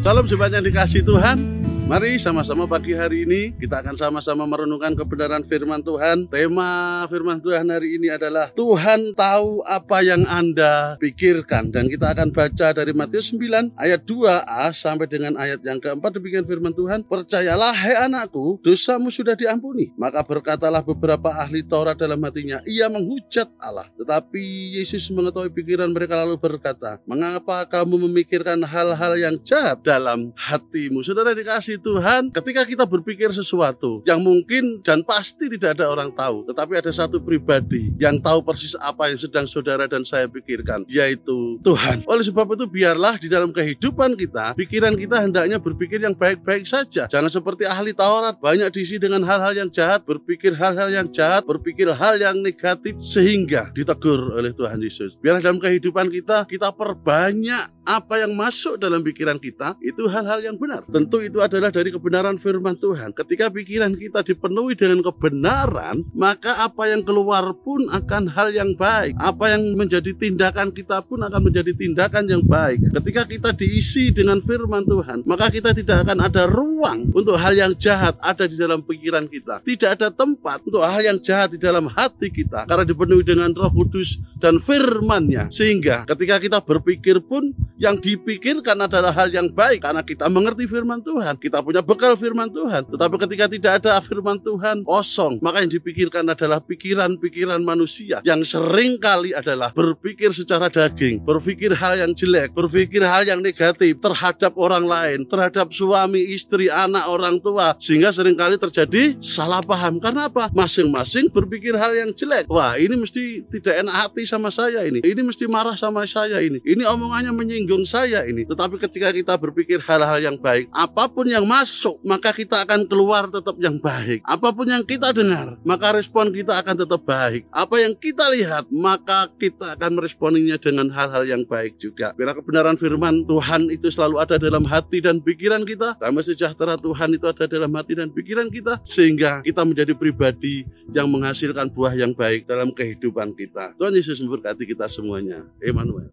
Salam jemaat yang dikasih Tuhan. Mari sama-sama pagi hari ini kita akan sama-sama merenungkan kebenaran firman Tuhan. Tema firman Tuhan hari ini adalah Tuhan tahu apa yang Anda pikirkan dan kita akan baca dari Matius 9 ayat 2a sampai dengan ayat yang keempat demikian firman Tuhan. Percayalah hai anakku, dosamu sudah diampuni. Maka berkatalah beberapa ahli Taurat dalam hatinya, ia menghujat Allah. Tetapi Yesus mengetahui pikiran mereka lalu berkata, "Mengapa kamu memikirkan hal-hal yang jahat dalam hatimu?" Saudara dikasih Tuhan, ketika kita berpikir sesuatu yang mungkin dan pasti tidak ada orang tahu, tetapi ada satu pribadi yang tahu persis apa yang sedang saudara dan saya pikirkan, yaitu Tuhan. Oleh sebab itu, biarlah di dalam kehidupan kita, pikiran kita hendaknya berpikir yang baik-baik saja. Jangan seperti ahli Taurat, banyak diisi dengan hal-hal yang jahat, berpikir hal-hal yang jahat, berpikir hal yang negatif, sehingga ditegur oleh Tuhan Yesus. Biarlah dalam kehidupan kita, kita perbanyak apa yang masuk dalam pikiran kita, itu hal-hal yang benar. Tentu itu adalah dari kebenaran firman Tuhan. Ketika pikiran kita dipenuhi dengan kebenaran, maka apa yang keluar pun akan hal yang baik. Apa yang menjadi tindakan kita pun akan menjadi tindakan yang baik. Ketika kita diisi dengan firman Tuhan, maka kita tidak akan ada ruang untuk hal yang jahat ada di dalam pikiran kita. Tidak ada tempat untuk hal yang jahat di dalam hati kita karena dipenuhi dengan Roh Kudus dan firman-Nya. Sehingga ketika kita berpikir pun yang dipikirkan adalah hal yang baik karena kita mengerti firman Tuhan. Kita punya bekal firman Tuhan. Tetapi ketika tidak ada firman Tuhan kosong, maka yang dipikirkan adalah pikiran-pikiran manusia yang sering kali adalah berpikir secara daging, berpikir hal yang jelek, berpikir hal yang negatif terhadap orang lain, terhadap suami, istri, anak, orang tua, sehingga sering kali terjadi salah paham. Karena apa? Masing-masing berpikir hal yang jelek. Wah, ini mesti tidak enak hati sama saya ini. Ini mesti marah sama saya ini. Ini omongannya menyinggung saya ini. Tetapi ketika kita berpikir hal-hal yang baik, apa pun yang masuk, maka kita akan keluar tetap yang baik. Apa pun yang kita dengar, maka respon kita akan tetap baik. Apa yang kita lihat, maka kita akan meresponinya dengan hal-hal yang baik juga. Biar kebenaran firman Tuhan itu selalu ada dalam hati dan pikiran kita. Damai sejahtera Tuhan itu ada dalam hati dan pikiran kita. Sehingga kita menjadi pribadi yang menghasilkan buah yang baik dalam kehidupan kita. Tuhan Yesus memberkati kita semuanya. Emmanuel.